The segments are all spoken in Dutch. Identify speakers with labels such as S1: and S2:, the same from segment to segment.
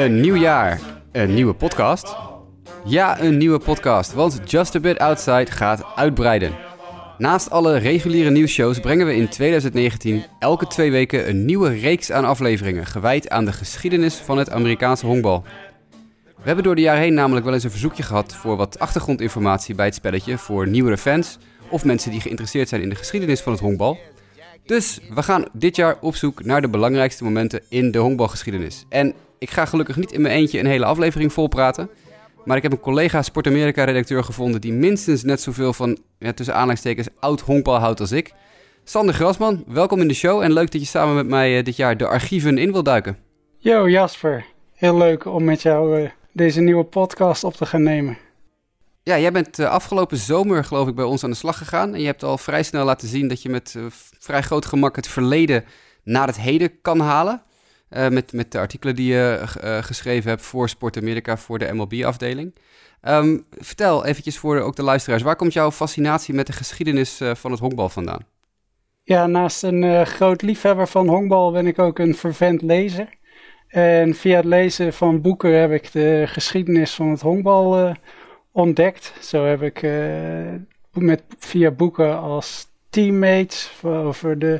S1: Een nieuw jaar, een nieuwe podcast. Ja, een nieuwe podcast, want Just a Bit Outside gaat uitbreiden. Naast alle reguliere nieuwsshows brengen we in 2019 elke twee weken een nieuwe reeks aan afleveringen gewijd aan de geschiedenis van het Amerikaanse honkbal. We hebben door de jaren heen namelijk wel eens een verzoekje gehad voor wat achtergrondinformatie bij het spelletje voor nieuwere fans of mensen die geïnteresseerd zijn in de geschiedenis van het honkbal. Dus we gaan dit jaar op zoek naar de belangrijkste momenten in de honkbalgeschiedenis. En ik ga gelukkig niet in mijn eentje een hele aflevering volpraten. Maar ik heb een collega Sport Amerika-redacteur gevonden die minstens net zoveel van, ja, tussen aanleidingstekens, oud honkbal houdt als ik. Sander Grasman, welkom in de show en leuk dat je samen met mij eh, dit jaar de archieven in wil duiken.
S2: Yo Jasper, heel leuk om met jou uh, deze nieuwe podcast op te gaan nemen.
S1: Ja, jij bent uh, afgelopen zomer geloof ik bij ons aan de slag gegaan. En je hebt al vrij snel laten zien dat je met vrij groot gemak het verleden naar het heden kan halen. Uh, met, met de artikelen die je geschreven hebt voor Sport Amerika, voor de MLB-afdeling. Um, vertel eventjes voor de, ook de luisteraars, waar komt jouw fascinatie met de geschiedenis van het honkbal vandaan?
S2: Ja, naast een groot liefhebber van honkbal ben ik ook een vervent lezer. En via het lezen van boeken heb ik de geschiedenis van het honkbal ontdekt. Zo heb ik met, via boeken als Teammates over de,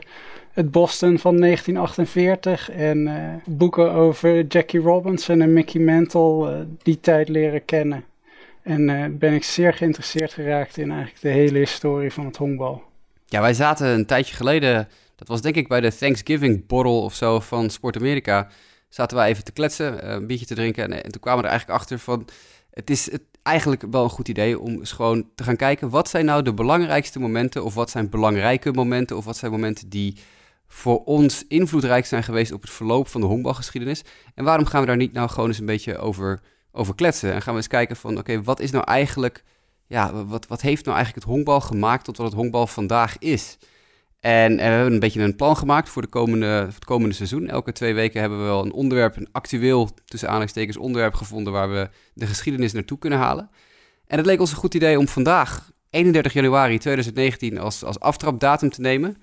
S2: het Boston van 1948 en uh, boeken over Jackie Robinson en Mickey Mantle uh, die tijd leren kennen. En ben ik zeer geïnteresseerd geraakt in eigenlijk de hele historie van het honkbal.
S1: Ja, wij zaten een tijdje geleden, dat was denk ik bij de Thanksgiving borrel of zo van Sport Amerika, zaten wij even te kletsen, een biertje te drinken en, en toen kwamen we er eigenlijk achter van, het is het, eigenlijk wel een goed idee om eens gewoon te gaan kijken wat zijn nou de belangrijkste momenten of wat zijn belangrijke momenten of wat zijn momenten die voor ons invloedrijk zijn geweest op het verloop van de honkbalgeschiedenis. En waarom gaan we daar niet nou gewoon eens een beetje over, over kletsen en gaan we eens kijken van oké, wat is nou eigenlijk, ja, wat, wat heeft nou eigenlijk het honkbal gemaakt tot wat het honkbal vandaag is? En, we hebben een beetje een plan gemaakt voor, de komende, voor het komende seizoen. Elke twee weken hebben we wel een onderwerp, een actueel, tussen aanhalingstekens, onderwerp gevonden waar we de geschiedenis naartoe kunnen halen. En het leek ons een goed idee om vandaag, 31 januari 2019, als, als aftrapdatum te nemen.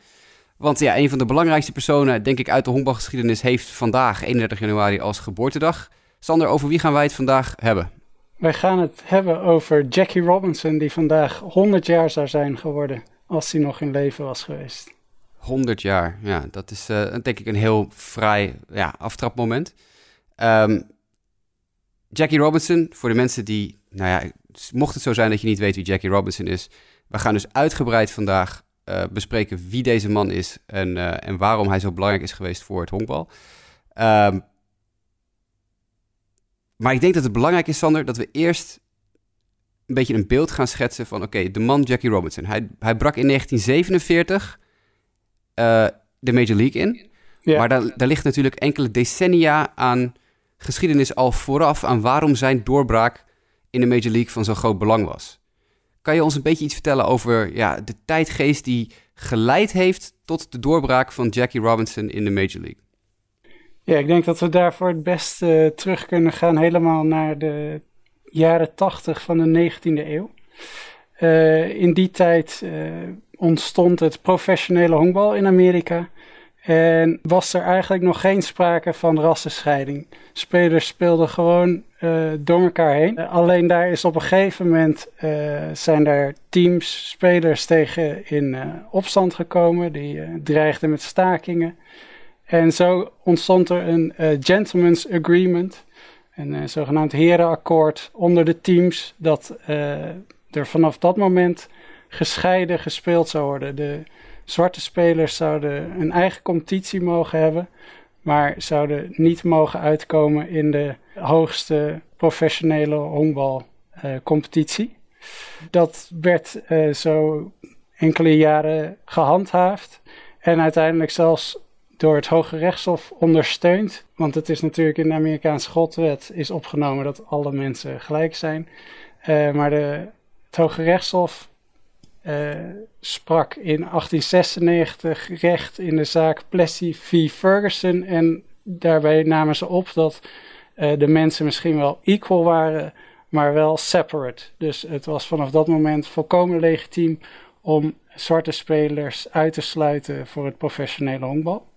S1: Want ja, een van de belangrijkste personen, denk ik, uit de honkbalgeschiedenis heeft vandaag, 31 januari, als geboortedag. Sander, over wie gaan wij het vandaag hebben?
S2: Wij gaan het hebben over Jackie Robinson, die vandaag 100 jaar zou zijn geworden als hij nog in leven was geweest.
S1: 100 jaar, ja, dat is uh, denk ik een heel vrij ja, aftrapmoment. Um, Jackie Robinson, voor de mensen die, nou ja, mocht het zo zijn dat je niet weet wie Jackie Robinson is, we gaan dus uitgebreid vandaag uh, bespreken wie deze man is en, uh, en waarom hij zo belangrijk is geweest voor het honkbal. Um, maar ik denk dat het belangrijk is, Sander, dat we eerst een beetje een beeld gaan schetsen van... oké, de man Jackie Robinson. Hij, hij brak in 1947 uh, de Major League in. Ja. Maar daar, daar ligt natuurlijk enkele decennia aan geschiedenis al vooraf... aan waarom zijn doorbraak in de Major League van zo'n groot belang was. Kan je ons een beetje iets vertellen over ja, de tijdgeest die geleid heeft... tot de doorbraak van Jackie Robinson in de Major League?
S2: Ja, ik denk dat we daarvoor het beste uh, terug kunnen gaan helemaal naar de jaren 80 van de 19e eeuw. Uh, in die tijd uh, ontstond het professionele honkbal in Amerika. En was er eigenlijk nog geen sprake van rassenscheiding. Spelers speelden gewoon uh, door elkaar heen. alleen daar is op een gegeven moment zijn er teams, spelers tegen in opstand gekomen. Die dreigden met stakingen. En zo ontstond er een gentleman's agreement een zogenaamd herenakkoord onder de teams, dat er vanaf dat moment gescheiden gespeeld zou worden. De zwarte spelers zouden een eigen competitie mogen hebben, maar zouden niet mogen uitkomen in de hoogste professionele honkbalcompetitie. Dat werd zo enkele jaren gehandhaafd en uiteindelijk zelfs door het Hoge Rechtshof ondersteund. Want het is natuurlijk in de Amerikaanse grondwet is opgenomen dat alle mensen gelijk zijn. Uh, maar de, het Hoge Rechtshof uh, sprak in 1896 recht in de zaak Plessy v. Ferguson. En daarbij namen ze op dat de mensen misschien wel equal waren, maar wel separate. Dus het was vanaf dat moment volkomen legitiem om zwarte spelers uit te sluiten voor het professionele honkbal.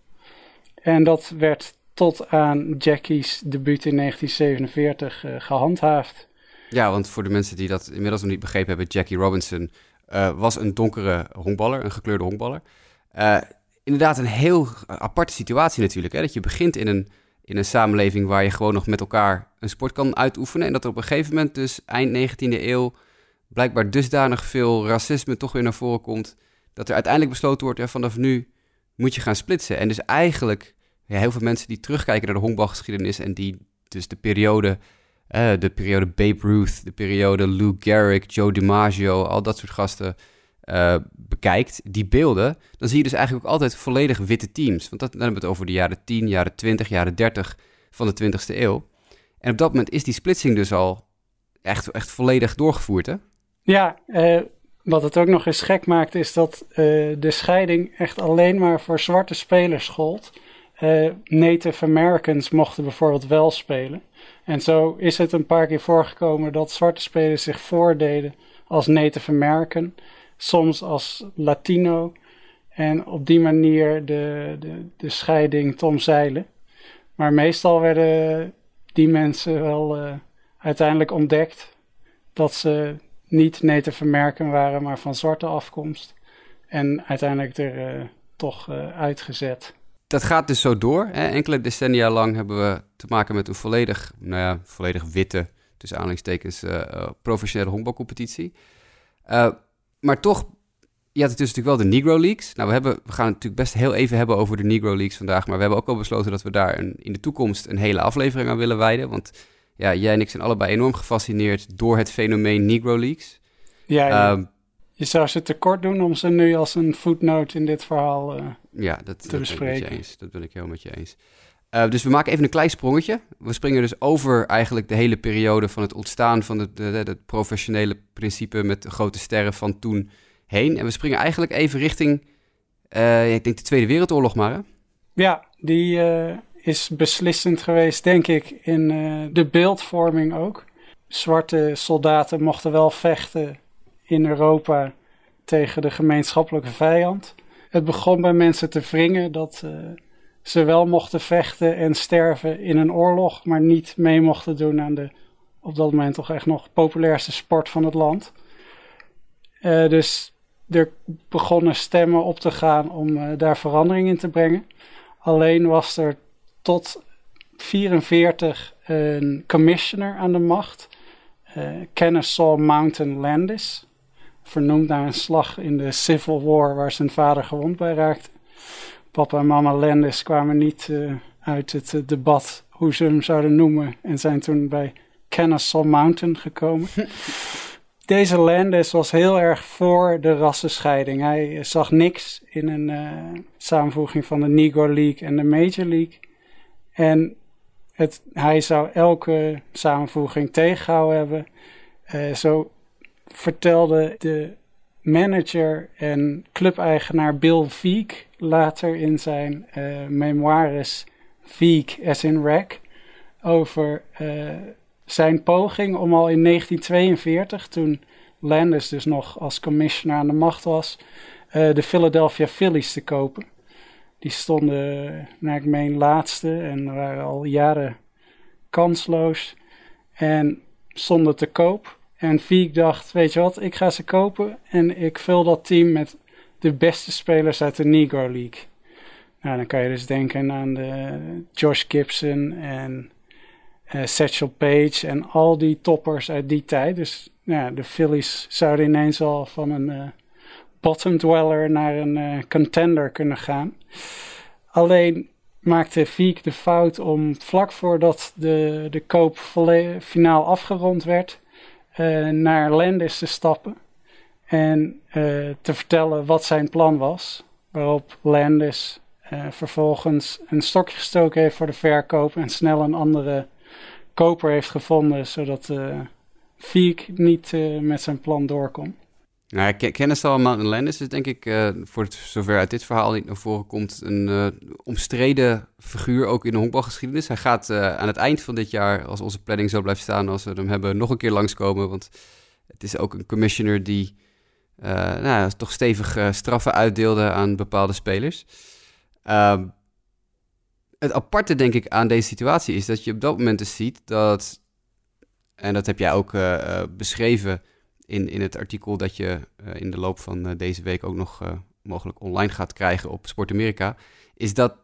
S2: En dat werd tot aan Jackie's debuut in 1947 gehandhaafd.
S1: Ja, want voor de mensen die dat inmiddels nog niet begrepen hebben, Jackie Robinson was een donkere honkballer, een gekleurde honkballer. inderdaad, een heel aparte situatie natuurlijk. Hè? Dat je begint in een in een samenleving waar je gewoon nog met elkaar een sport kan uitoefenen. En dat er op een gegeven moment, dus eind 19e eeuw, blijkbaar dusdanig veel racisme toch weer naar voren komt. Dat er uiteindelijk besloten wordt, ja, vanaf nu moet je gaan splitsen. En dus eigenlijk, ja, heel veel mensen die terugkijken naar de honkbalgeschiedenis en die dus de periode, uh, de periode Babe Ruth, de periode Lou Gehrig, Joe DiMaggio, al dat soort gasten uh, bekijkt, die beelden, dan zie je dus eigenlijk ook altijd volledig witte teams. Want dat, dan hebben we het over de jaren 10, jaren 20, jaren 30 van de 20ste eeuw. En op dat moment is die splitsing dus al echt, echt volledig doorgevoerd, hè?
S2: Ja, uh, wat het ook nog eens gek maakt, is dat uh, de scheiding echt alleen maar voor zwarte spelers gold. Native Americans mochten bijvoorbeeld wel spelen. En zo is het een paar keer voorgekomen dat zwarte spelers zich voordeden als Native American soms als Latino. En op die manier de, de, de scheiding te omzeilen. Maar meestal werden die mensen wel uh, uiteindelijk ontdekt dat ze niet Native American waren, maar van zwarte afkomst. En uiteindelijk er uh, toch uh, uitgezet.
S1: Dat gaat dus zo door. Hè? Enkele decennia lang hebben we te maken met een volledig, nou ja, volledig witte, tussen aanhalingstekens, professionele honkbalcompetitie maar toch, je had het dus natuurlijk wel de Negro Leagues. Nou, we, hebben, we gaan het natuurlijk best heel even hebben over de Negro Leagues vandaag. Maar we hebben ook al besloten dat we daar een, in de toekomst een hele aflevering aan willen wijden. Want ja, jij en ik zijn allebei enorm gefascineerd door het fenomeen Negro Leagues.
S2: Ja, um, je zou ze tekort doen om ze nu als een footnote in dit verhaal uh, ja, dat, te bespreken.
S1: Ben eens. Dat ben ik heel met je eens. Uh, dus we maken even een klein sprongetje. We springen dus over eigenlijk de hele periode van het ontstaan van het, het professionele principe met de grote sterren van toen heen. En we springen eigenlijk even richting, uh, ik denk de Tweede Wereldoorlog maar. Hè?
S2: Ja, die uh, is beslissend geweest, denk ik, in de beeldvorming ook. Zwarte soldaten mochten wel vechten in Europa tegen de gemeenschappelijke vijand. Het begon bij mensen te wringen dat ze wel mochten vechten en sterven in een oorlog, maar niet mee mochten doen aan de op dat moment toch echt nog populairste sport van het land. Uh, dus er begonnen stemmen op te gaan om uh, daar verandering in te brengen. Alleen was er tot 44 een commissioner aan de macht, uh, Kennesaw Mountain Landis, vernoemd naar een slag in de Civil War waar zijn vader gewond bij raakte papa en mama Landis kwamen niet uh, uit het uh, debat hoe ze hem zouden noemen en zijn toen bij Kennesaw Mountain gekomen. Deze Landis was heel erg voor de rassenscheiding. Hij zag niks in een uh, samenvoeging van de Negro League en de Major League. En het, hij zou elke samenvoeging tegengehouden hebben. zo vertelde de manager en clubeigenaar Bill Veek later in zijn uh, memoires Veek as in Wreck over uh, zijn poging om al in 1942, toen Landis dus nog als commissioner aan de macht was, uh, de Philadelphia Phillies te kopen. Die stonden, naar ik meen, laatste en waren al jaren kansloos en stonden te koop. En Viek dacht, weet je wat, ik ga ze kopen en ik vul dat team met de beste spelers uit de Negro League. Nou, dan kan je dus denken aan de Josh Gibson en uh, Satchel Paige en al die toppers uit die tijd. Dus ja, de Phillies zouden ineens al van een uh, bottom dweller naar een uh, contender kunnen gaan. Alleen maakte Viek de fout om vlak voordat de, de koop finaal afgerond werd naar Landis te stappen en uh, te vertellen wat zijn plan was. Waarop Landis uh, vervolgens een stokje gestoken heeft voor de verkoop en snel een andere koper heeft gevonden, zodat Viek niet met zijn plan doorkomt.
S1: Nou, kennis al Mountain Landis is denk ik, uh, voor zover uit dit verhaal niet naar voren komt, een uh, omstreden figuur ook in de honkbalgeschiedenis. Hij gaat uh, aan het eind van dit jaar, als onze planning zo blijft staan, als we hem hebben, nog een keer langskomen. Want het is ook een commissioner die nou, toch stevig straffen uitdeelde aan bepaalde spelers. Ehm, het aparte, denk ik, aan deze situatie is dat je op dat moment dus ziet dat, en dat heb jij ook beschreven in, in het artikel dat je uh, in de loop van deze week ook nog mogelijk online gaat krijgen op Sport Amerika, is dat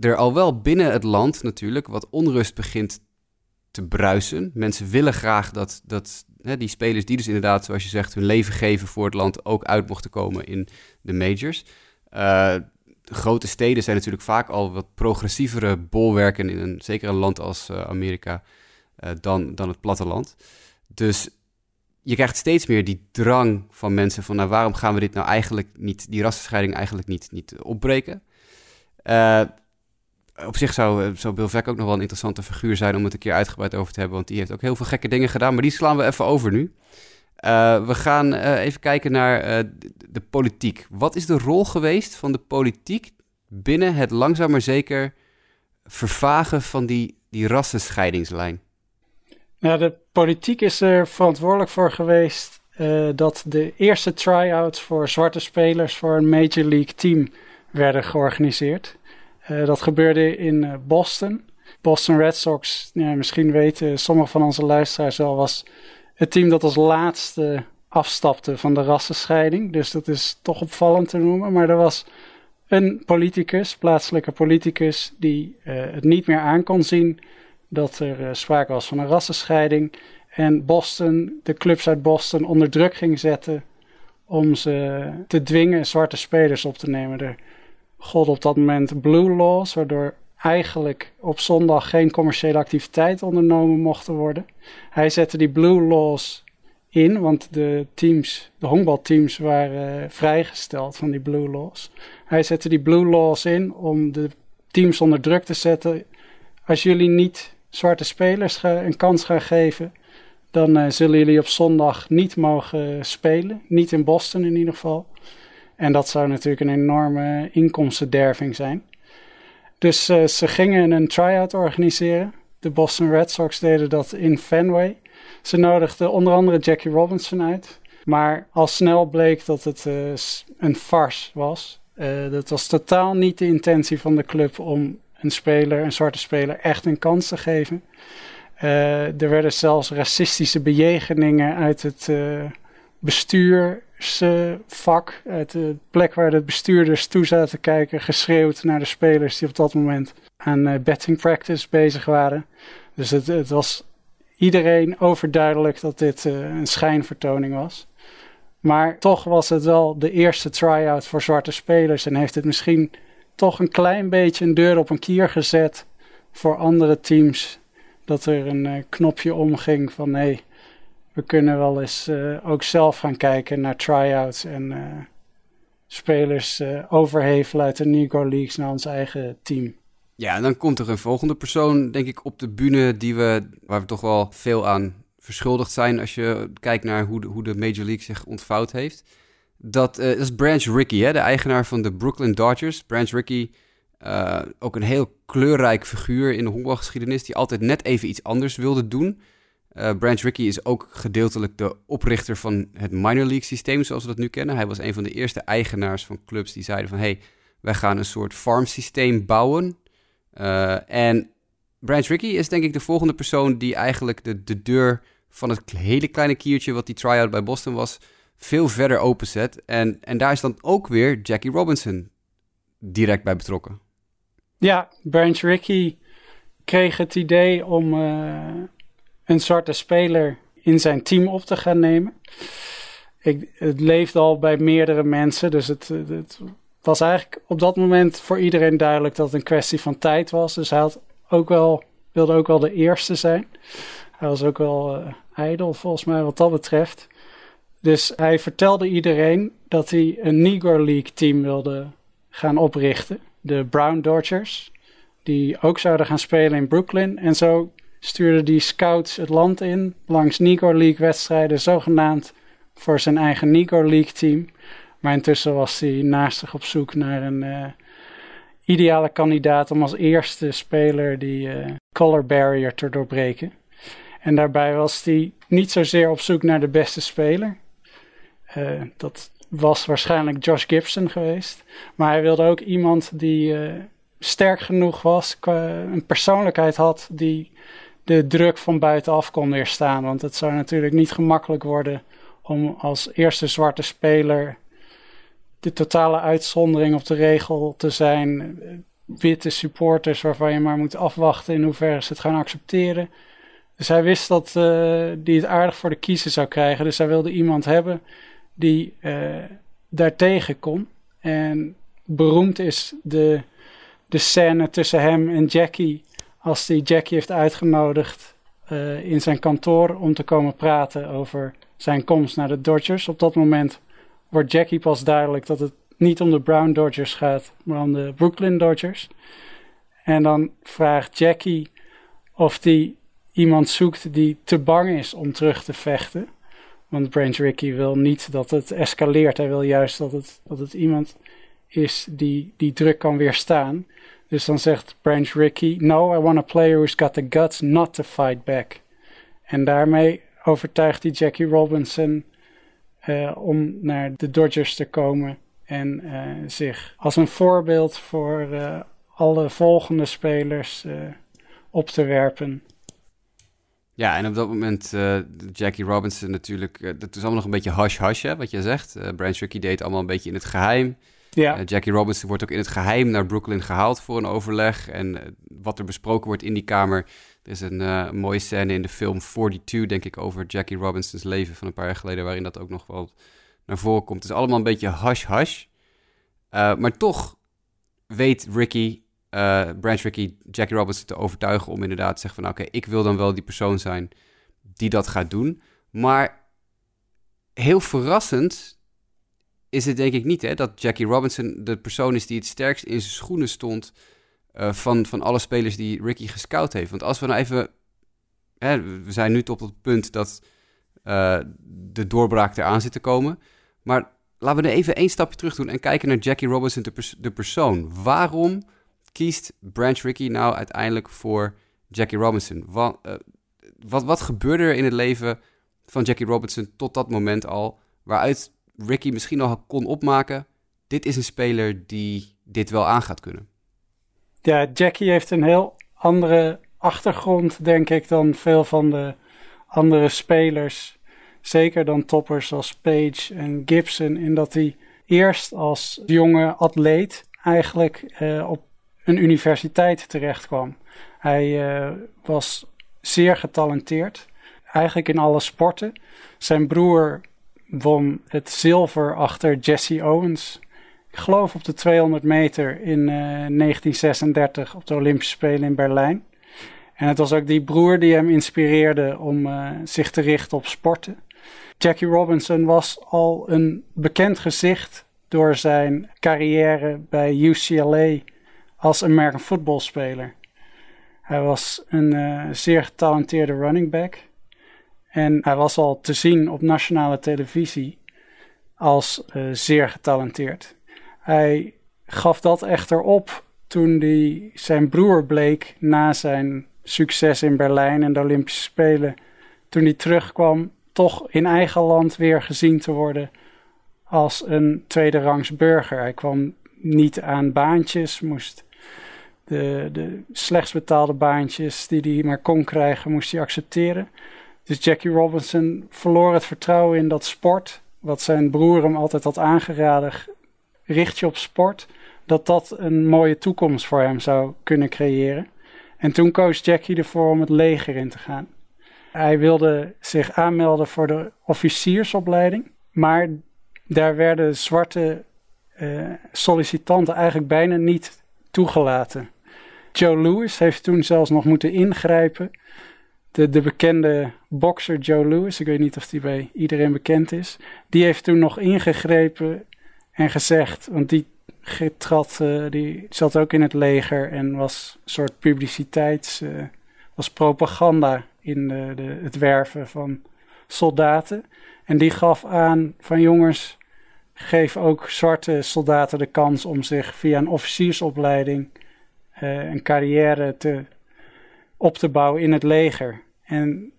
S1: er al wel binnen het land natuurlijk wat onrust begint te bruisen. Mensen willen graag dat, dat hè, die spelers die dus inderdaad, zoals je zegt, hun leven geven voor het land, ook uit mochten komen in de majors. Grote steden zijn natuurlijk vaak al wat progressievere bolwerken in een, zeker een land als Amerika dan, dan het platteland. Dus je krijgt steeds meer die drang van mensen van nou, waarom gaan we dit nou eigenlijk niet, die rassenscheiding eigenlijk niet, niet opbreken? Uh, op zich zou, zou Bill Veck ook nog wel een interessante figuur zijn om het een keer uitgebreid over te hebben, want die heeft ook heel veel gekke dingen gedaan, maar die slaan we even over nu. Uh, we gaan even kijken naar uh, de politiek. Wat is de rol geweest van de politiek binnen het langzaam maar zeker vervagen van die, die rassenscheidingslijn?
S2: Nou, de politiek is er verantwoordelijk voor geweest dat de eerste try-outs voor zwarte spelers voor een Major League team werden georganiseerd. dat gebeurde in Boston. Boston Red Sox, misschien weten sommige van onze luisteraars wel, was het team dat als laatste afstapte van de rassenscheiding. Dus dat is toch opvallend te noemen. Maar er was een politicus, plaatselijke politicus, die het niet meer aan kon zien dat er uh, sprake was van een rassenscheiding. En Boston, de clubs uit Boston, onder druk ging zetten om ze te dwingen zwarte spelers op te nemen. Er god op dat moment blue laws, waardoor eigenlijk op zondag geen commerciële activiteit ondernomen mochten worden. Hij zette die blue laws in, want de teams, de honkbalteams waren uh, vrijgesteld van die blue laws. Hij zette die blue laws in om de teams onder druk te zetten. Als jullie niet zwarte spelers een kans gaan geven, dan uh, zullen jullie op zondag niet mogen spelen. Niet in Boston in ieder geval. En dat zou natuurlijk een enorme inkomstenderving zijn. Dus uh, ze gingen een try-out organiseren. De Boston Red Sox deden dat in Fenway. Ze nodigden onder andere Jackie Robinson uit. Maar al snel bleek dat het uh, een farce was. Dat was totaal niet de intentie van de club om een speler, een zwarte speler, echt een kans te geven. er werden zelfs racistische bejegeningen uit het bestuur vak, uit de plek waar de bestuurders toe zaten kijken, geschreeuwd naar de spelers die op dat moment aan uh, betting practice bezig waren. Dus het, het, was iedereen overduidelijk dat dit uh, een schijnvertoning was. Maar toch was het wel de eerste try-out voor zwarte spelers en heeft het misschien toch een klein beetje een deur op een kier gezet voor andere teams. Dat er een uh, knopje omging van hé, we kunnen wel eens uh, ook zelf gaan kijken naar try-outs en uh, spelers overhevelen uit de Negro Leagues naar ons eigen team.
S1: Ja, en dan komt er een volgende persoon, denk ik, op de bühne die we, waar we toch wel veel aan verschuldigd zijn als je kijkt naar hoe de, hoe de Major League zich ontvouwd heeft. Dat, dat is Branch Rickey, hè, de eigenaar van de Brooklyn Dodgers. Branch Rickey, ook een heel kleurrijk figuur in de honkbalgeschiedenis, die altijd net even iets anders wilde doen. Uh, Branch Rickey is ook gedeeltelijk de oprichter van het minor league systeem zoals we dat nu kennen. Hij was een van de eerste eigenaars van clubs die zeiden van... hey, wij gaan een soort farm systeem bouwen. En Branch Rickey is denk ik de volgende persoon die eigenlijk de, de deur van het hele kleine kiertje... wat die tryout bij Boston was, veel verder openzet. En, en daar is dan ook weer Jackie Robinson direct bij betrokken.
S2: Ja, Branch Rickey kreeg het idee om... Uh een zwarte speler in zijn team op te gaan nemen. Ik, het leefde al bij meerdere mensen, dus het, het, was eigenlijk op dat moment voor iedereen duidelijk dat het een kwestie van tijd was. Dus hij had ook wel, wilde ook wel de eerste zijn. Hij was ook wel uh, ijdel volgens mij wat dat betreft. Dus hij vertelde iedereen dat hij een Negro League team wilde gaan oprichten. De Brown Dodgers. Die ook zouden gaan spelen in Brooklyn. En zo stuurde die scouts het land in langs Negro League wedstrijden, zogenaamd voor zijn eigen Negro League team. Maar intussen was hij naastig op zoek naar een uh, ideale kandidaat om als eerste speler die uh, color barrier te doorbreken. En daarbij was hij niet zozeer op zoek naar de beste speler. Uh, dat was waarschijnlijk Josh Gibson geweest. Maar hij wilde ook iemand die sterk genoeg was, een persoonlijkheid had die de druk van buitenaf kon weerstaan. Want het zou natuurlijk niet gemakkelijk worden om als eerste zwarte speler de totale uitzondering op de regel te zijn. Witte supporters waarvan je maar moet afwachten in hoeverre ze het gaan accepteren. Dus hij wist dat uh, die het aardig voor de kiezer zou krijgen. Dus hij wilde iemand hebben die uh, daartegen kon. En beroemd is de, de scène tussen hem en Jackie. Als hij Jackie heeft uitgenodigd uh, in zijn kantoor om te komen praten over zijn komst naar de Dodgers. Op dat moment wordt Jackie pas duidelijk dat het niet om de Brown Dodgers gaat, maar om de Brooklyn Dodgers. En dan vraagt Jackie of hij iemand zoekt die te bang is om terug te vechten. Want Branch Rickey wil niet dat het escaleert. Hij wil juist dat het, dat het iemand is die die druk kan weerstaan. Dus dan zegt Branch Rickey: No, I want a player who's got the guts not to fight back. En daarmee overtuigt hij Jackie Robinson uh, om naar de Dodgers te komen en uh, zich als een voorbeeld voor uh, alle volgende spelers op te werpen.
S1: Ja, en op dat moment uh, Jackie Robinson natuurlijk, uh, dat is allemaal nog een beetje hush-hush, wat je zegt. Uh, Branch Rickey deed allemaal een beetje in het geheim. Ja. Jackie Robinson wordt ook in het geheim naar Brooklyn gehaald voor een overleg. En wat er besproken wordt in die kamer, er is een mooie scène in de film 42, denk ik, over Jackie Robinsons leven van een paar jaar geleden, waarin dat ook nog wel naar voren komt. Het is allemaal een beetje hush-hush. maar toch weet Ricky uh, Branch Rickey, Jackie Robinson te overtuigen om inderdaad te zeggen van... oké, ik wil dan wel die persoon zijn die dat gaat doen. Maar heel verrassend is het denk ik niet hè, dat Jackie Robinson de persoon is die het sterkst in zijn schoenen stond... Uh, van, van alle spelers die Ricky gescout heeft. Want als we nou even... Hè, we zijn nu tot het punt dat uh, de doorbraak eraan zit te komen. Maar laten we er even één stapje terug doen en kijken naar Jackie Robinson, de persoon. Waarom kiest Branch Rickey nou uiteindelijk voor Jackie Robinson? Wat, uh, wat, wat gebeurde er in het leven van Jackie Robinson tot dat moment al, waaruit Ricky misschien al kon opmaken, dit is een speler die dit wel aan gaat kunnen?
S2: Ja, Jackie heeft een heel andere achtergrond, denk ik, dan veel van de andere spelers. Zeker dan toppers als Page en Gibson, in dat hij eerst als jonge atleet eigenlijk uh, op een universiteit terecht kwam. Hij uh, was zeer getalenteerd, eigenlijk in alle sporten. Zijn broer won het zilver achter Jesse Owens. Ik geloof op de 200 meter in uh, eh, 1936 op de Olympische Spelen in Berlijn. En het was ook die broer die hem inspireerde om uh, zich te richten op sporten. Jackie Robinson was al een bekend gezicht door zijn carrière bij UCLA als American voetbalspeler. Hij was een uh, zeer getalenteerde running back. En hij was al te zien op nationale televisie als uh, zeer getalenteerd. Hij gaf dat echter op toen hij zijn broer bleek na zijn succes in Berlijn en de Olympische Spelen. Toen hij terugkwam, toch in eigen land weer gezien te worden als een tweede rangs burger. Hij kwam niet aan baantjes, moest de, de slechts betaalde baantjes die hij maar kon krijgen, moest hij accepteren. Dus Jackie Robinson verloor het vertrouwen in dat sport, wat zijn broer hem altijd had aangeraden, richt je op sport, dat dat een mooie toekomst voor hem zou kunnen creëren. En toen koos Jackie ervoor om het leger in te gaan. Hij wilde zich aanmelden voor de officiersopleiding, maar daar werden zwarte uh, sollicitanten eigenlijk bijna niet toegelaten. Joe Louis heeft toen zelfs nog moeten ingrijpen. De, de bekende bokser Joe Louis, ik weet niet of die bij iedereen bekend is, die heeft toen nog ingegrepen en gezegd, want die uh, die zat ook in het leger en was een soort publiciteits, uh, was propaganda in de, de, het werven van soldaten. En die gaf aan van jongens, geef ook zwarte soldaten de kans om zich via een officiersopleiding uh, een carrière te, op te bouwen in het leger. En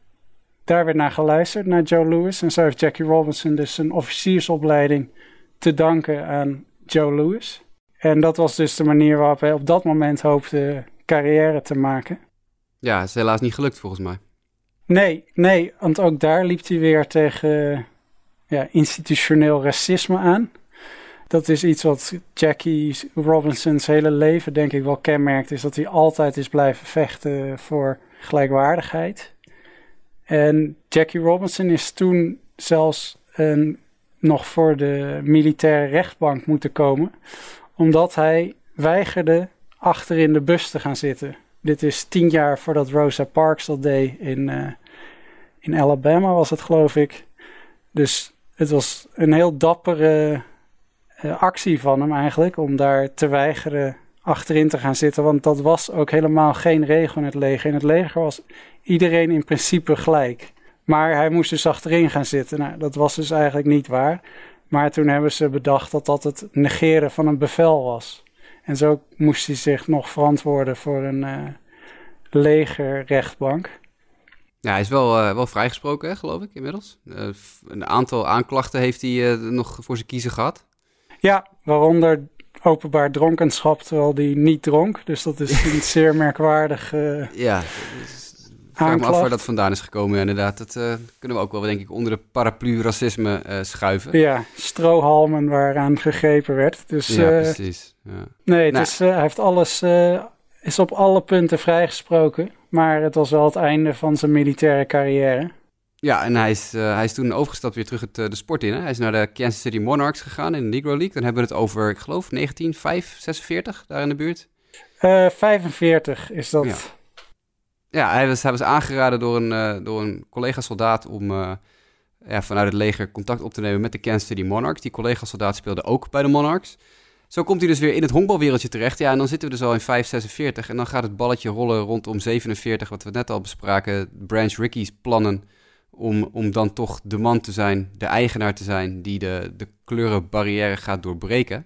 S2: daar werd naar geluisterd, naar Joe Lewis. En zo heeft Jackie Robinson dus een officiersopleiding te danken aan Joe Lewis. En dat was dus de manier waarop hij op dat moment hoopte carrière te maken.
S1: Ja, is helaas niet gelukt volgens mij.
S2: Nee, nee, want ook daar liep hij weer tegen ja, institutioneel racisme aan. Dat is iets wat Jackie Robinson's hele leven denk ik wel kenmerkt, is dat hij altijd is blijven vechten voor gelijkwaardigheid. En Jackie Robinson is toen zelfs een, nog voor de militaire rechtbank moeten komen, omdat hij weigerde achter in de bus te gaan zitten. Dit is tien jaar voordat Rosa Parks dat deed in, uh, in Alabama, was het geloof ik. Dus het was een heel dappere actie van hem eigenlijk om daar te weigeren achterin te gaan zitten. Want dat was ook helemaal geen regel in het leger. In het leger was iedereen in principe gelijk. Maar hij moest dus achterin gaan zitten. Nou, dat was dus eigenlijk niet waar. Maar toen hebben ze bedacht dat dat het negeren van een bevel was. En zo moest hij zich nog verantwoorden voor een uh, legerrechtbank.
S1: Ja, hij is wel, uh, wel vrijgesproken, geloof ik, inmiddels. Een aantal aanklachten heeft hij nog voor zijn kiezen gehad.
S2: Ja, waaronder openbaar dronkenschap terwijl hij niet dronk. Dus dat is een zeer merkwaardig
S1: Ja, ik vraag me af waar dat vandaan is gekomen, inderdaad. Dat uh, kunnen we ook wel, denk ik, onder de paraplu racisme uh, schuiven.
S2: Ja, strohalmen waaraan gegrepen werd. Dus,
S1: ja, precies. Ja.
S2: Nee, nou. dus, hij heeft alles, is op alle punten vrijgesproken. Maar het was wel het einde van zijn militaire carrière.
S1: Ja, en hij is, hij is toen overgestapt weer terug het, de sport in. Hè? Hij is naar de Kansas City Monarchs gegaan in de Negro League. Dan hebben we het over, ik geloof, 1946, daar in de buurt.
S2: 45 is dat.
S1: Ja. Ja, hij was, hij was aangeraden door een, uh, door een collega-soldaat om uh, ja, vanuit het leger contact op te nemen met de Kansas City Monarchs. Die collega-soldaat speelde ook bij de Monarchs. Zo komt hij dus weer in het honkbalwereldje terecht. Ja, en dan zitten we dus al in 546 en dan gaat het balletje rollen rondom 47, wat we net al bespraken. Branch Ricky's plannen om, om dan toch de man te zijn, de eigenaar te zijn die de, de kleurenbarrière gaat doorbreken.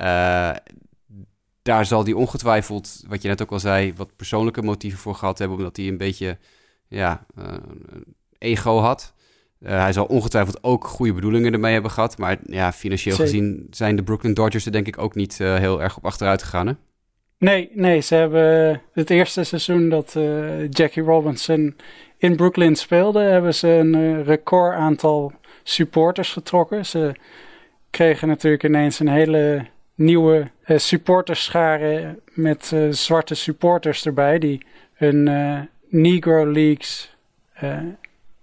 S1: Uh, daar zal hij ongetwijfeld, wat je net ook al zei, wat persoonlijke motieven voor gehad hebben, omdat hij een beetje ja, uh, ego had. Uh, hij zal ongetwijfeld ook goede bedoelingen ermee hebben gehad. Maar ja, financieel Zeker. gezien zijn de Brooklyn Dodgers er denk ik ook niet uh, heel erg op achteruit gegaan. Hè?
S2: Nee, nee, ze hebben het eerste seizoen dat Jackie Robinson in Brooklyn speelde, hebben ze een record aantal supporters getrokken. Ze kregen natuurlijk ineens een hele nieuwe uh, supporterscharen met uh, zwarte supporters erbij. Die hun Negro Leagues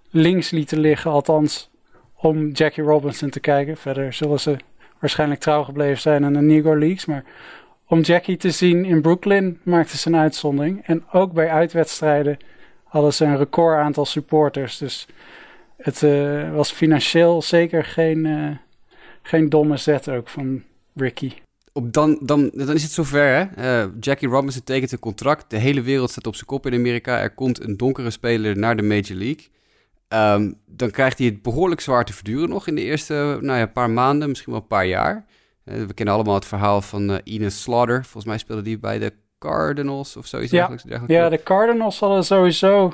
S2: links lieten liggen. Althans, om Jackie Robinson te kijken. Verder zullen ze waarschijnlijk trouw gebleven zijn aan de Negro Leagues. Maar om Jackie te zien in Brooklyn maakten ze een uitzondering. En ook bij uitwedstrijden hadden ze een record aantal supporters. Dus het was financieel zeker geen, geen domme zet ook van Ricky
S1: op dan, dan, dan is het zover. Hè? Uh, Jackie Robinson tekent een contract. De hele wereld staat op zijn kop in Amerika. Er komt een donkere speler naar de Major League. Um, dan krijgt hij het behoorlijk zwaar te verduren nog in de eerste nou ja, paar maanden, misschien wel een paar jaar. We kennen allemaal het verhaal van Ines Slaughter. Volgens mij speelde die bij de Cardinals of zoiets
S2: ja. dergelijks. Ja, de Cardinals hadden sowieso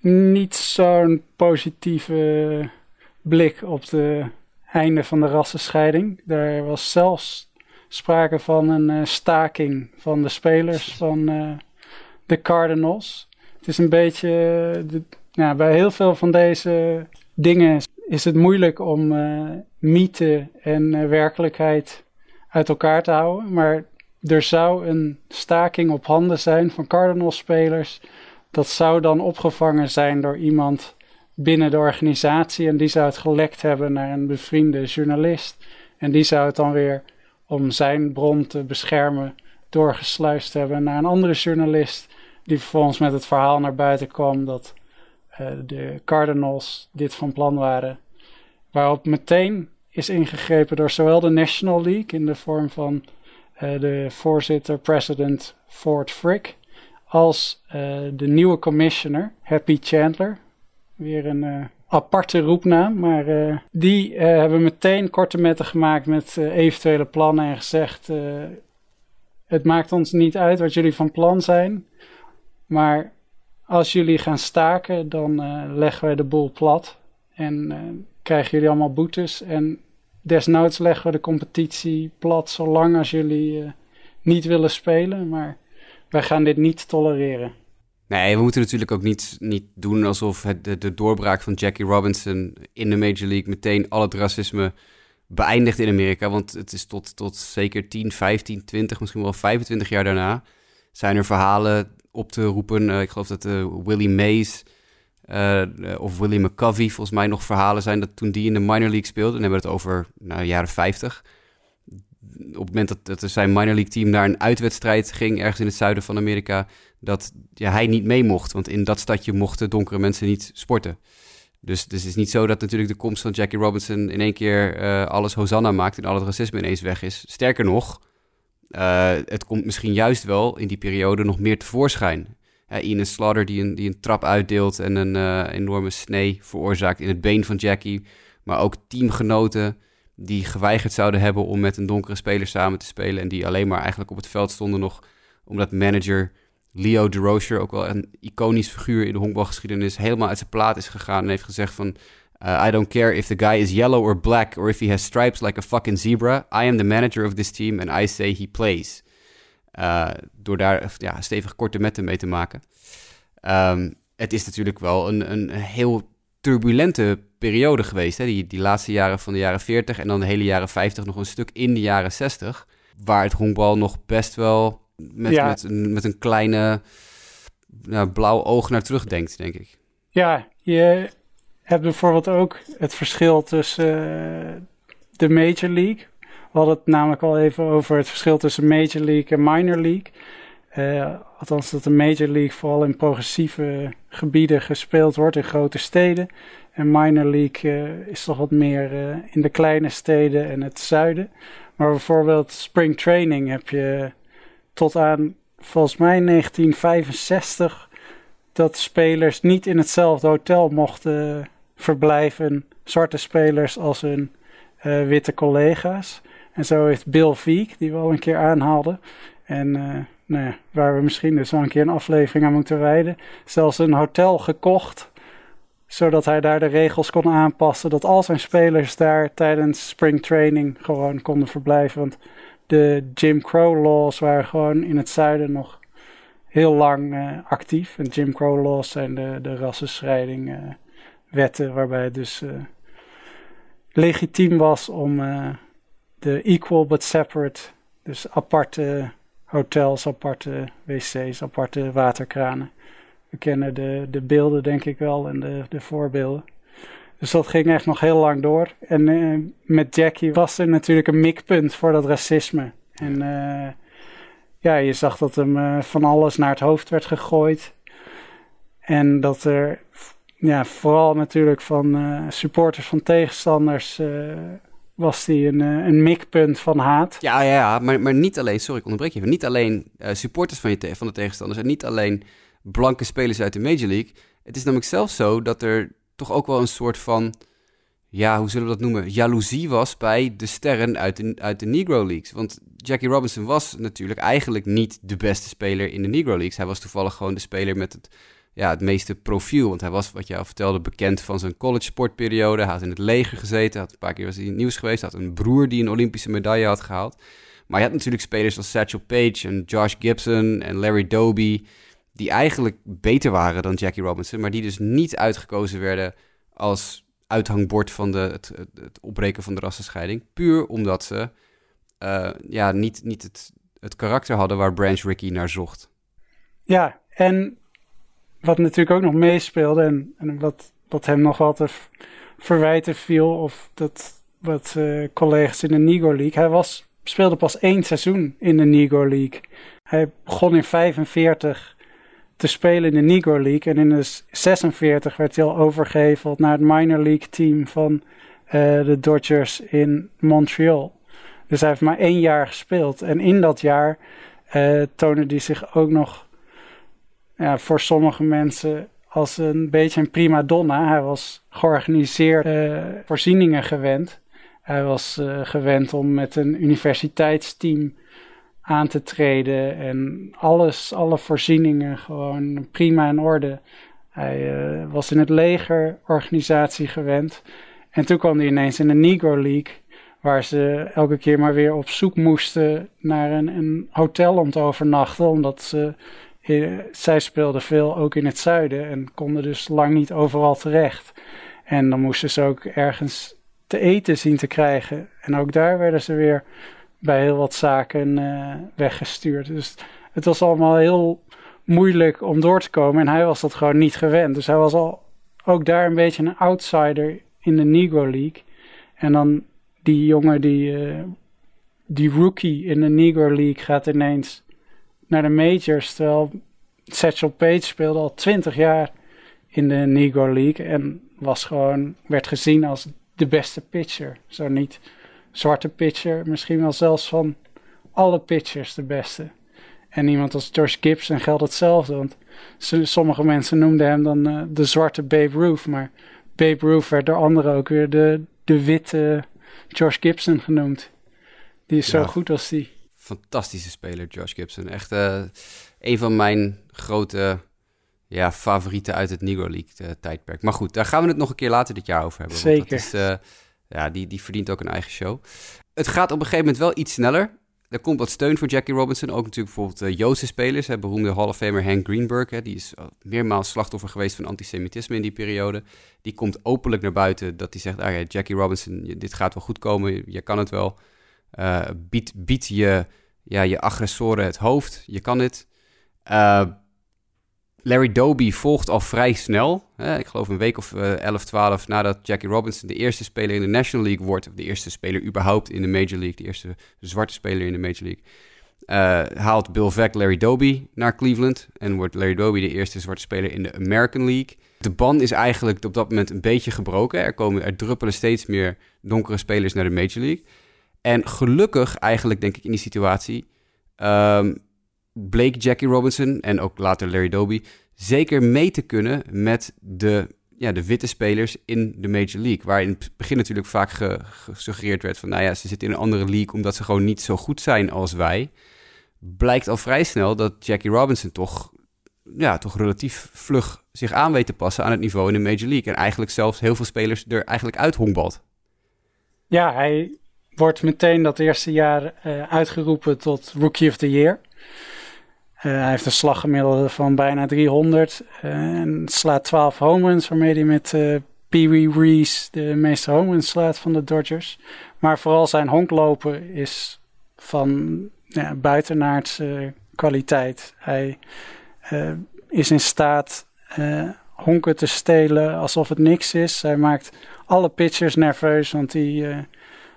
S2: niet zo'n positieve blik op de einde van de rassenscheiding. Daar was zelfs sprake van een uh, staking van de spelers van uh, de Cardinals. Het is een beetje, de, nou, bij heel veel van deze dingen is het moeilijk om mythe en werkelijkheid uit elkaar te houden. Maar er zou een staking op handen zijn van Cardinals-spelers. Dat zou dan opgevangen zijn door iemand binnen de organisatie. En die zou het gelekt hebben naar een bevriende journalist. En die zou het dan weer om zijn bron te beschermen doorgesluist hebben naar een andere journalist die vervolgens met het verhaal naar buiten kwam dat uh, de Cardinals dit van plan waren. Waarop meteen is ingegrepen door zowel de National League in de vorm van de voorzitter, president Ford Frick, als uh, de nieuwe commissioner, Happy Chandler. Weer een aparte roepnaam. Maar die uh, hebben meteen korte metten gemaakt met eventuele plannen en gezegd: Het maakt ons niet uit wat jullie van plan zijn. Maar als jullie gaan staken, dan leggen wij de boel plat. En krijgen jullie allemaal boetes. En desnoods leggen we de competitie plat zolang als jullie niet willen spelen. Maar wij gaan dit niet tolereren.
S1: Nee, we moeten natuurlijk ook niet, niet doen alsof het, de, doorbraak van Jackie Robinson in de Major League meteen al het racisme beëindigt in Amerika. Want het is tot, tot zeker 10, 15, 20, misschien wel 25 jaar daarna zijn er verhalen op te roepen. Uh, ik geloof dat uh, Willie Mays uh, of Willie McCovey volgens mij nog verhalen zijn dat toen die in de minor league speelde, en hebben we het over nou, jaren 50. Op het moment dat, zijn minor league team naar een uitwedstrijd ging, ergens in het zuiden van Amerika, dat ja, hij niet mee mocht. Want in dat stadje mochten donkere mensen niet sporten. Dus, dus het is niet zo dat natuurlijk de komst van Jackie Robinson in één keer uh, alles Hosanna maakt en al het racisme ineens weg is. Sterker nog, het komt misschien juist wel in die periode nog meer tevoorschijn. Uh, Ian Slaughter die een, trap uitdeelt en een uh, enorme snee veroorzaakt in het been van Jackie. Maar ook teamgenoten die geweigerd zouden hebben om met een donkere speler samen te spelen. En die alleen maar eigenlijk op het veld stonden nog omdat manager Leo DeRocher, ook wel een iconisch figuur in de honkbalgeschiedenis, helemaal uit zijn plaat is gegaan en heeft gezegd van... Uh, I don't care if the guy is yellow or black or if he has stripes like a fucking zebra. I am the manager of this team and I say he plays. Uh, door daar ja, stevig korte metten mee te maken. Um, het is natuurlijk wel een, een heel turbulente periode geweest. Hè? Die, die laatste jaren van de jaren 40 en dan de hele jaren 50 nog een stuk in de jaren 60. Waar het honkbal nog best wel met, ja. met, een, met een kleine nou, blauw oog naar terugdenkt, denk ik.
S2: Ja, je hebt bijvoorbeeld ook het verschil tussen uh, de Major League. We hadden het namelijk al even over het verschil tussen Major League en Minor League. Uh, althans, dat de Major League vooral in progressieve gebieden gespeeld wordt, in grote steden. En Minor League uh, is toch wat meer in de kleine steden en het zuiden. Maar bijvoorbeeld Spring Training heb je tot aan volgens mij 1965 dat spelers niet in hetzelfde hotel mochten verblijven, zwarte spelers als hun witte collega's. En zo heeft Bill Veek, die we al een keer aanhaalden, en uh, nou ja, waar we misschien dus wel een keer een aflevering aan moeten wijden, zelfs een hotel gekocht, zodat hij daar de regels kon aanpassen, dat al zijn spelers daar tijdens spring training gewoon konden verblijven. Want de Jim Crow laws waren gewoon in het zuiden nog heel lang uh, actief. En Jim Crow laws zijn de, de rassenscheiding uh, wetten waarbij het dus legitiem was om de equal but separate, dus aparte hotels, aparte wc's, aparte waterkranen. We kennen de, de beelden denk ik wel en de, de voorbeelden. Dus dat ging echt nog heel lang door. En uh, met Jackie was er natuurlijk een mikpunt voor dat racisme. En uh, ja, je zag dat hem uh, van alles naar het hoofd werd gegooid. En dat er ja, vooral natuurlijk van supporters van tegenstanders was die een, een mikpunt van haat.
S1: Ja, ja, ja maar, maar niet alleen, sorry ik onderbreek je even, niet alleen supporters van, je van de tegenstanders en niet alleen blanke spelers uit de Major League. Het is namelijk zelfs zo dat er toch ook wel een soort van, ja, hoe zullen we dat noemen, jaloezie was bij de sterren uit de, uit de Negro Leagues. Want Jackie Robinson was natuurlijk eigenlijk niet de beste speler in de Negro Leagues. Hij was toevallig gewoon de speler met het, ja, het meeste profiel. Want hij was, wat je al vertelde, bekend van zijn college sportperiode. Hij had in het leger gezeten, had een paar keer was in het nieuws geweest. had een broer die een Olympische medaille had gehaald. Maar je had natuurlijk spelers als Satchel Paige en Josh Gibson en Larry Doby die eigenlijk beter waren dan Jackie Robinson, maar die dus niet uitgekozen werden als uithangbord van de, het, het opbreken van de rassenscheiding. Puur omdat ze uh, ja, niet, niet het, het karakter hadden waar Branch Rickey naar zocht.
S2: Ja, en wat natuurlijk ook nog meespeelde en, en wat, hem nog wat te verwijten viel, of dat wat uh, collega's in de Negro League, hij was, speelde pas één seizoen in de Negro League. Hij begon in 45 te spelen in de Negro League. En in de 46 werd hij al overgeheveld naar het minor league team van uh, de Dodgers in Montreal. Dus hij heeft maar één jaar gespeeld. En in dat jaar uh, toonde hij zich ook nog ja, voor sommige mensen als een beetje een prima donna. Hij was georganiseerde uh, voorzieningen gewend. Hij was uh, gewend om met een universiteitsteam aan te treden en alles, alle voorzieningen gewoon prima in orde. Hij uh, was in het leger organisatie gewend. En toen kwam hij ineens in de Negro League, Waar ze elke keer maar weer op zoek moesten naar een, een hotel om te overnachten. Omdat ze, eh, zij speelden veel ook in het zuiden en konden dus lang niet overal terecht. En dan moesten ze ook ergens te eten zien te krijgen. En ook daar werden ze weer bij heel wat zaken uh, weggestuurd. Dus het was allemaal heel moeilijk om door te komen. En hij was dat gewoon niet gewend. Dus hij was al ook daar een beetje een outsider in de Negro League. En dan die jongen, die, uh, die rookie in de Negro League gaat ineens naar de majors. Terwijl Satchel Page speelde al twintig jaar in de Negro League. En was gewoon, werd gezien als de beste pitcher. Zo niet zwarte pitcher, misschien wel zelfs van alle pitchers de beste. En iemand als George Gibson geldt hetzelfde. Want sommige mensen noemden hem dan uh, de zwarte Babe Ruth. Maar Babe Ruth werd door anderen ook weer de, de witte George Gibson genoemd. Die is zo goed als die.
S1: Fantastische speler, George Gibson. Echt uh, een van mijn grote ja, favorieten uit het Negro League uh, tijdperk. Maar goed, daar gaan we het nog een keer later dit jaar over hebben.
S2: Zeker. Want
S1: dat is, ja, die, die verdient ook een eigen show. Het gaat op een gegeven moment wel iets sneller. Er komt wat steun voor Jackie Robinson. Ook natuurlijk bijvoorbeeld uh, Joodse spelers. Hè, beroemde Hall of Famer Hank Greenberg. Hè, die is meermaals slachtoffer geweest van antisemitisme in die periode. Die komt openlijk naar buiten dat hij zegt... Ah, ja, Jackie Robinson, dit gaat wel goed komen. Je kan het wel. Uh, bied, bied je, ja, je agressoren het hoofd. Je kan het. Uh, Larry Doby volgt al vrij snel. Hè, ik geloof een week of uh, 11, 12 nadat Jackie Robinson de eerste speler in de National League wordt. Of de eerste speler überhaupt in de Major League. De eerste zwarte speler in de Major League. Uh, haalt Bill Veck Larry Doby naar Cleveland. En wordt Larry Doby de eerste zwarte speler in de American League. De ban is eigenlijk op dat moment een beetje gebroken. Er, komen, er druppelen steeds meer donkere spelers naar de Major League. En gelukkig eigenlijk, denk ik, in die situatie... Um, bleek Jackie Robinson en ook later Larry Doby zeker mee te kunnen met de, ja, de witte spelers in de Major League. Waar in het begin natuurlijk vaak gesuggereerd werd van, nou ja, ze zitten in een andere league omdat ze gewoon niet zo goed zijn als wij. Blijkt al vrij snel dat Jackie Robinson toch, ja, toch relatief vlug zich aan weet te passen aan het niveau in de Major League. En eigenlijk zelfs heel veel spelers er eigenlijk uit hongbalt.
S2: Ja, hij wordt meteen dat eerste jaar uh, uitgeroepen tot Rookie of the Year. Uh, hij heeft een slaggemiddelde van bijna 300 uh, eh, en slaat 12 home runs, waarmee hij met Pee Wee Reese de meeste home runs slaat van de Dodgers. Maar vooral zijn honklopen is van ja, buitenaardse kwaliteit. Hij is in staat honken te stelen alsof het niks is. Hij maakt alle pitchers nerveus, want hij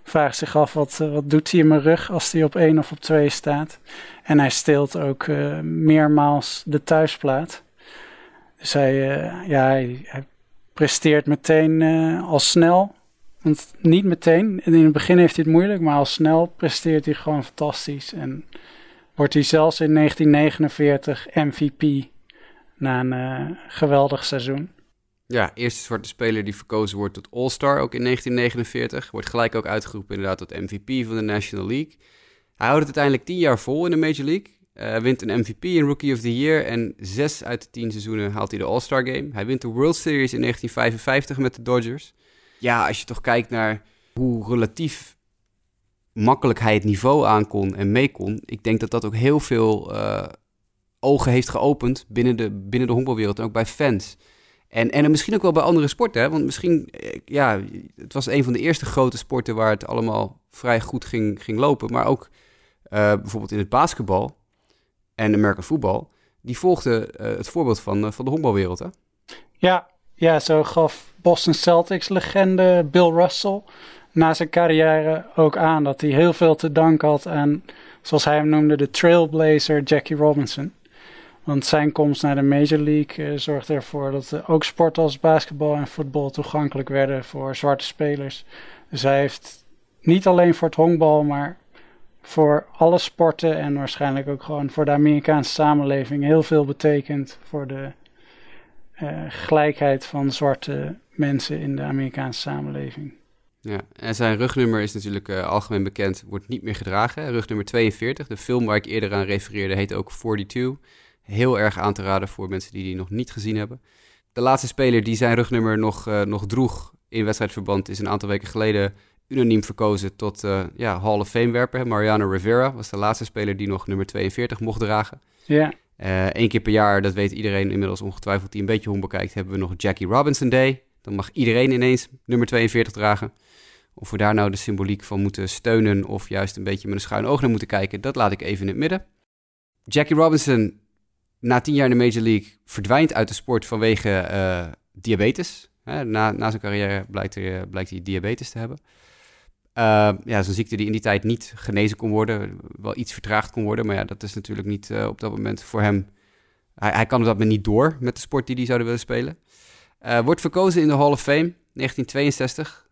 S2: vraagt zich af wat, wat doet hij in mijn rug als hij op 1 of op 2 staat. En hij steelt ook uh, meermaals de thuisplaat. Dus hij, uh, ja, hij, presteert meteen al snel. Want niet meteen. In het begin heeft hij het moeilijk, maar al snel presteert hij gewoon fantastisch. En wordt hij zelfs in 1949 MVP na een geweldig seizoen.
S1: Ja, eerste zwarte speler die verkozen wordt tot All-Star, ook in 1949. Wordt gelijk ook uitgeroepen inderdaad tot MVP van de National League. Hij houdt het uiteindelijk tien jaar vol in de Major League. Uh, wint een MVP, een Rookie of the Year. En zes uit de tien seizoenen haalt hij de All-Star Game. Hij wint de World Series in 1955 met de Dodgers. Ja, als je toch kijkt naar hoe relatief makkelijk hij het niveau aankon en mee kon. Ik denk dat dat ook heel veel uh, ogen heeft geopend binnen de, binnen de honkbalwereld en ook bij fans. En, en misschien ook wel bij andere sporten. Hè? Want misschien, eh, ja, het was een van de eerste grote sporten waar het allemaal vrij goed ging, ging lopen. Maar ook uh, bijvoorbeeld in het basketbal en American voetbal, die volgden uh, het voorbeeld van, van de honkbalwereld. Hè?
S2: Ja, ja, zo gaf Boston Celtics legende Bill Russell na zijn carrière ook aan dat hij heel veel te danken had aan, zoals hij hem noemde, de trailblazer Jackie Robinson. Want zijn komst naar de Major League uh, zorgde ervoor dat uh, ook sporten als basketbal en voetbal toegankelijk werden voor zwarte spelers. Dus hij heeft niet alleen voor het honkbal, maar voor alle sporten en waarschijnlijk ook gewoon voor de Amerikaanse samenleving heel veel betekend voor de uh, gelijkheid van zwarte mensen in de Amerikaanse samenleving.
S1: Ja, en zijn rugnummer is natuurlijk algemeen bekend, wordt niet meer gedragen. Rugnummer 42, de film waar ik eerder aan refereerde, heet ook 42. Heel erg aan te raden voor mensen die die nog niet gezien hebben. De laatste speler die zijn rugnummer nog, uh, nog droeg in wedstrijdverband is een aantal weken geleden unaniem verkozen tot ja, Hall of Fame werper. Mariano Rivera was de laatste speler die nog nummer 42 mocht dragen.
S2: Ja.
S1: Eén keer per jaar, dat weet iedereen inmiddels ongetwijfeld die een beetje hoe bekijkt, hebben we nog Jackie Robinson Day. Dan mag iedereen ineens nummer 42 dragen. Of we daar nou de symboliek van moeten steunen of juist een beetje met een schuin oog naar moeten kijken, dat laat ik even in het midden. Jackie Robinson, na tien jaar in de Major League, verdwijnt uit de sport vanwege uh, diabetes. na, na zijn carrière blijkt, er, blijkt hij diabetes te hebben. Uh, ja, zo'n ziekte die in die tijd niet genezen kon worden, wel iets vertraagd kon worden. Maar ja, dat is natuurlijk niet uh, op dat moment voor hem. Hij, hij kan op dat moment niet door met de sport die hij zouden willen spelen. Uh, wordt verkozen in de Hall of Fame 1962.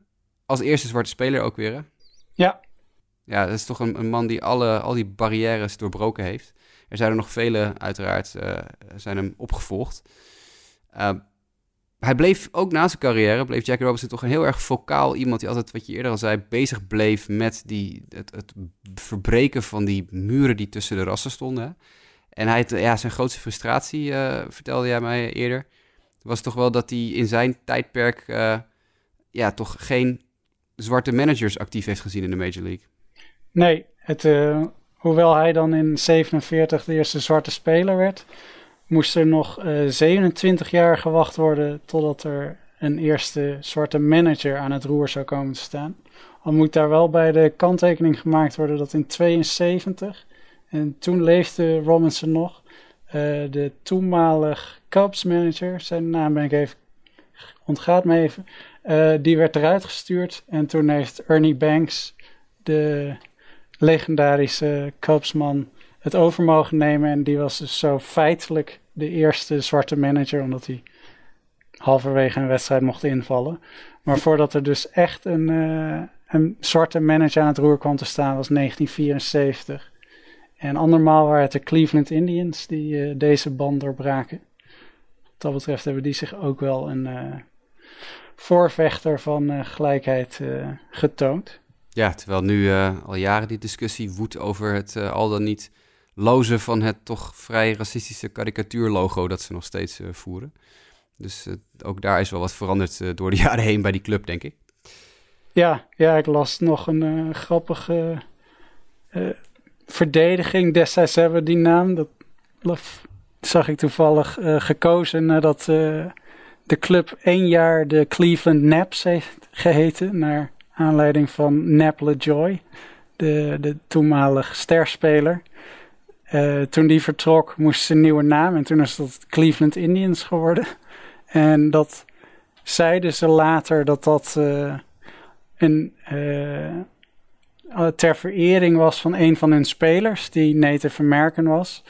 S1: Als eerste zwarte speler ook weer. Hè?
S2: Ja.
S1: Ja, dat is toch een, een, man die alle, al die barrières doorbroken heeft. Er zijn er nog vele, uiteraard, uh, zijn hem opgevolgd. Uh, hij bleef ook na zijn carrière, bleef Jackie Robinson toch een heel erg vocaal iemand die altijd, wat je eerder al zei, bezig bleef met die, het, het verbreken van die muren die tussen de rassen stonden. En hij, ja, zijn grootste frustratie, uh, vertelde jij mij eerder, was toch wel dat hij in zijn tijdperk ja, toch geen zwarte managers actief heeft gezien in de Major League.
S2: Nee, het, hoewel hij dan in 47 de eerste zwarte speler werd, moest er nog uh, 27 jaar gewacht worden totdat er een eerste zwarte manager aan het roer zou komen te staan. Al moet daar wel bij de kanttekening gemaakt worden dat in 72, en toen leefde Robinson nog, de toenmalig Cubs manager, zijn naam ben ik even, ontgaat me even, uh, die werd eruit gestuurd. En toen heeft Ernie Banks, de legendarische Cubsman, het over mogen nemen. En die was dus zo feitelijk de eerste zwarte manager, omdat hij halverwege een wedstrijd mocht invallen. Maar voordat er dus echt een, uh, een zwarte manager aan het roer kwam te staan, was 1974. En andermaal waren het de Cleveland Indians die uh, deze band doorbraken dat betreft hebben die zich ook wel een uh, voorvechter van gelijkheid getoond.
S1: Ja, terwijl nu al jaren die discussie woedt over het al dan niet lozen van het toch vrij racistische karikatuurlogo dat ze nog steeds voeren. Dus ook daar is wel wat veranderd door de jaren heen bij die club, denk ik.
S2: Ja, ja ik las nog een grappige verdediging. Destijds hebben we die naam. Dat zag ik toevallig gekozen nadat de club één jaar de Cleveland Naps heeft geheten. Naar aanleiding van Nap LaJoy, de, de toenmalig sterspeler. Uh, toen die vertrok moest ze een nieuwe naam en toen is dat Cleveland Indians geworden. En dat zeiden ze later dat dat een ter verering was van een van hun spelers die Native American was.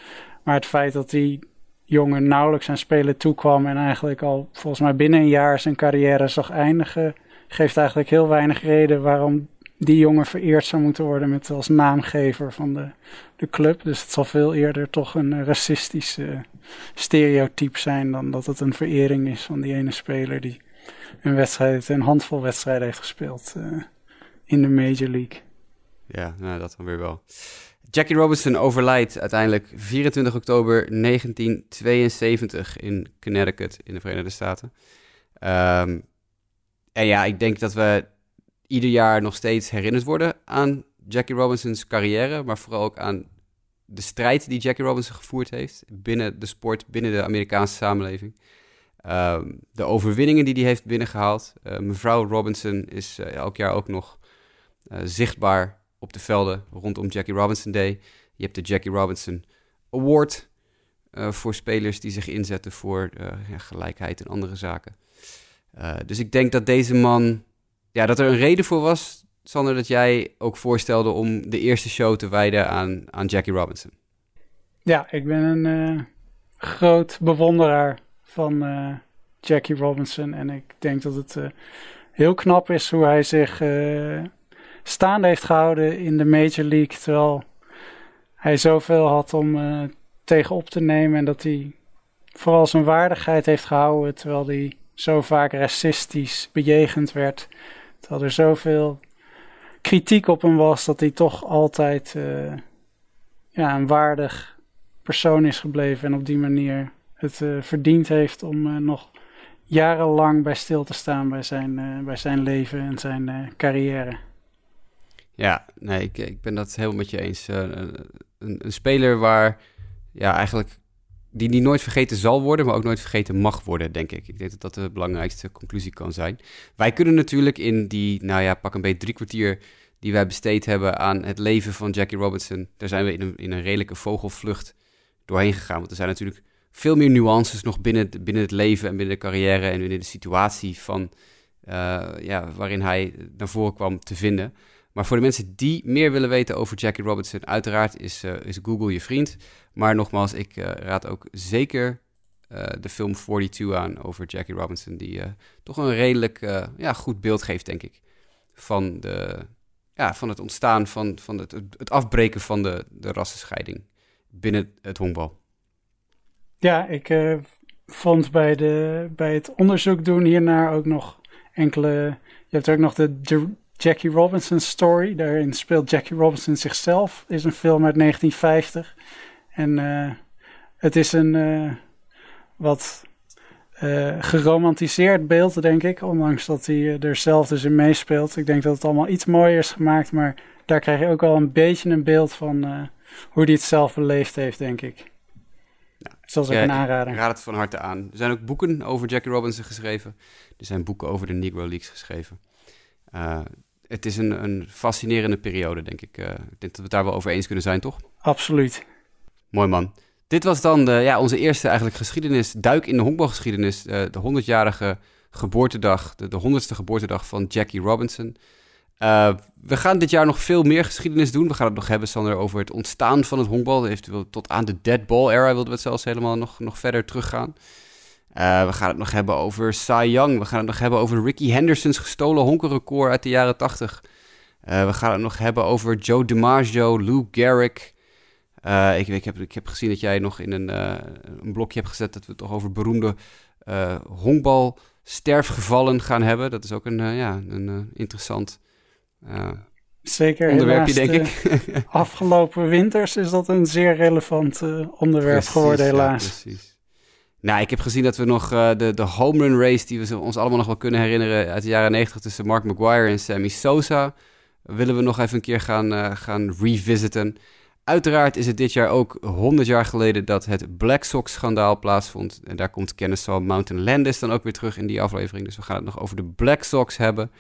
S2: Maar het feit dat die jongen nauwelijks aan spelen toekwam en eigenlijk al volgens mij binnen een jaar zijn carrière zag eindigen, geeft eigenlijk heel weinig reden waarom die jongen vereerd zou moeten worden met als naamgever van de, de club. Dus het zal veel eerder toch een racistische stereotype zijn dan dat het een verering is van die ene speler die een wedstrijd, een handvol wedstrijden heeft gespeeld uh, in de Major League.
S1: Ja, nou, dat dan weer wel. Jackie Robinson overlijdt uiteindelijk 24 oktober 1972 in Connecticut in de Verenigde Staten. Um, en ja, ik denk dat we ieder jaar nog steeds herinnerd worden aan Jackie Robinson's carrière, maar vooral ook aan de strijd die Jackie Robinson gevoerd heeft binnen de sport, binnen de Amerikaanse samenleving. Um, de overwinningen die hij heeft binnengehaald. Uh, mevrouw Robinson is uh, elk jaar ook nog uh, zichtbaar op de velden rondom Jackie Robinson Day. Je hebt de Jackie Robinson Award voor spelers die zich inzetten voor gelijkheid en andere zaken. Uh, dus ik denk dat deze man, ja, dat er een reden voor was, Sander, dat jij ook voorstelde om de eerste show te wijden aan, aan Jackie Robinson.
S2: Ja, ik ben een groot bewonderaar van Jackie Robinson en ik denk dat het heel knap is hoe hij zich staande heeft gehouden in de Major League. Terwijl hij zoveel had om uh, tegenop te nemen. En dat hij vooral zijn waardigheid heeft gehouden. Terwijl hij zo vaak racistisch bejegend werd. Terwijl er zoveel kritiek op hem was. Dat hij toch altijd uh, ja, een waardig persoon is gebleven. En op die manier het uh, verdiend heeft om nog jarenlang bij stil te staan bij zijn, bij zijn leven en zijn carrière.
S1: Ja, nee, ik, ik ben dat helemaal met je eens. Een, een, speler waar, ja, eigenlijk, die, die nooit vergeten zal worden, maar ook nooit vergeten mag worden, denk ik. Ik denk dat dat de belangrijkste conclusie kan zijn. Wij kunnen natuurlijk in die, nou ja, pak een beetje drie kwartier die wij besteed hebben aan het leven van Jackie Robinson, daar zijn we in een, in een redelijke vogelvlucht doorheen gegaan. Want er zijn natuurlijk veel meer nuances nog binnen binnen het leven en binnen de carrière en binnen de situatie van, uh, ja, waarin hij naar voren kwam te vinden. Maar voor de mensen die meer willen weten over Jackie Robinson, uiteraard is, uh, is Google je vriend. Maar nogmaals, ik uh, raad ook zeker de film 42 aan over Jackie Robinson, die toch een redelijk ja, goed beeld geeft, denk ik, van, de, ja, van het ontstaan, van, van het, het afbreken van de, de rassenscheiding binnen het honkbal.
S2: Ja, ik vond bij, de, bij het onderzoek doen hiernaar ook nog enkele. Je hebt ook nog de Jackie Robinson story. Daarin speelt Jackie Robinson zichzelf. Is een film uit 1950. En uh, het is een uh, wat geromantiseerd beeld, denk ik. Ondanks dat hij er zelf dus in meespeelt. Ik denk dat het allemaal iets mooier is gemaakt. Maar daar krijg je ook al een beetje een beeld van hoe hij het zelf beleefd heeft, denk ik. Zoals ik een aanrader.
S1: Ik raad het van harte aan. Er zijn ook boeken over Jackie Robinson geschreven. Er zijn boeken over de Negro Leagues geschreven. Uh, het is een, een fascinerende periode, denk ik. Uh, ik denk dat we het daar wel over eens kunnen zijn, toch?
S2: Absoluut.
S1: Mooi man. Dit was dan de, ja, onze eerste eigenlijk geschiedenis, duik in de honkbalgeschiedenis. Uh, de 100-jarige geboortedag, de, de 100ste geboortedag van Jackie Robinson. Uh, we gaan dit jaar nog veel meer geschiedenis doen. We gaan het nog hebben, Sander, over het ontstaan van het honkbal. Eventueel tot aan de dead ball era wilden we het zelfs helemaal nog, nog verder teruggaan. Uh, we gaan het nog hebben over Cy Young. We gaan het nog hebben over Ricky Henderson's gestolen honkenrecord uit de jaren 80. Uh, eh, we gaan het nog hebben over Joe DiMaggio, Lou Gehrig. Uh, ik, ik, heb, ik heb gezien dat jij nog in een, een blokje hebt gezet dat we het toch over beroemde honkbalsterfgevallen gaan hebben. Dat is ook een, ja, een interessant
S2: Zeker.
S1: Onderwerpje, denk ik.
S2: afgelopen winters is dat een zeer relevant onderwerp geworden, helaas. Ja, precies.
S1: Nou, ik heb gezien dat we nog uh, de, de home run race, die we ons allemaal nog wel kunnen herinneren uit de jaren 90 tussen Mark McGuire en Sammy Sosa, willen we nog even een keer gaan, uh, gaan revisiten. Uiteraard is het dit jaar ook 100 jaar geleden dat het Black Sox-schandaal plaatsvond. En daar komt Kennesaw Mountain Landis dan ook weer terug in die aflevering. Dus we gaan het nog over de Black Sox hebben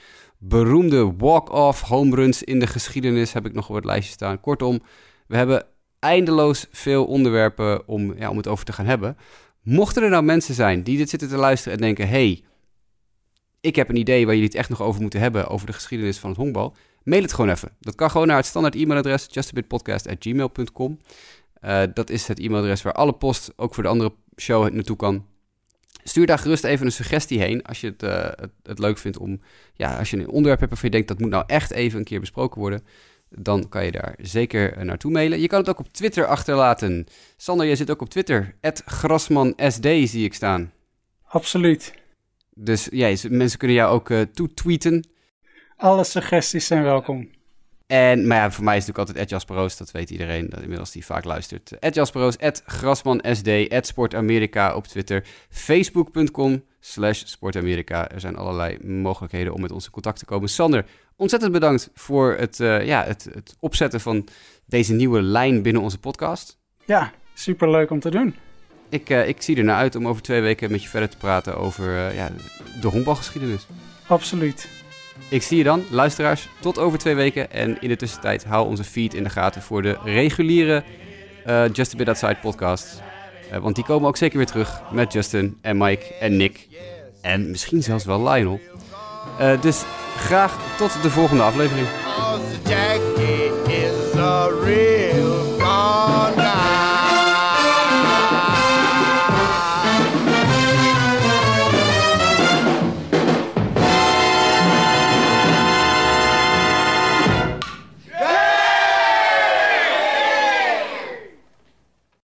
S1: beroemde walk-off home runs in de geschiedenis heb ik nog op het lijstje staan. Kortom, we hebben eindeloos veel onderwerpen om, ja, om het over te gaan hebben. Mochten er nou mensen zijn die dit zitten te luisteren en denken: hey, ik heb een idee waar jullie het echt nog over moeten hebben, over de geschiedenis van het honkbal, mail het gewoon even. Dat kan gewoon naar het standaard e-mailadres justabitpodcast.gmail.com. Uh, dat is het e-mailadres waar alle post, ook voor de andere show, naartoe kan. Stuur daar gerust even een suggestie heen als je het, uh, het, het, leuk vindt om, ja, als je een onderwerp hebt waarvan je denkt dat moet nou echt even een keer besproken worden, dan kan je daar zeker eh, naartoe mailen. Je kan het ook op Twitter achterlaten. Sander, jij zit ook op Twitter. @grasmansd zie ik staan.
S2: Absoluut.
S1: Dus ja, mensen kunnen jou ook uh, toetweeten.
S2: Alle suggesties zijn welkom.
S1: En, maar ja, voor mij is het natuurlijk altijd Ed Jasperoos, dat weet iedereen, dat inmiddels die vaak luistert. Ed Jasperoos, Ed Grasmansd, Ed Sportamerika op Twitter, facebook.com slash sportamerika. Er zijn allerlei mogelijkheden om met ons in contact te komen. Sander, ontzettend bedankt voor het, uh, ja, het, het opzetten van deze nieuwe lijn binnen onze podcast.
S2: Ja, superleuk om te doen.
S1: Ik, uh, ik zie er naar uit om over twee weken met je verder te praten over uh, ja, de honkbalgeschiedenis.
S2: Absoluut.
S1: Ik zie je dan, luisteraars, tot over twee weken. En in de tussentijd hou onze feed in de gaten voor de reguliere Just a Bit Outside podcast. Want die komen ook zeker weer terug met Justin en Mike en Nick. En misschien zelfs wel Lionel. Eh, dus graag tot de volgende aflevering.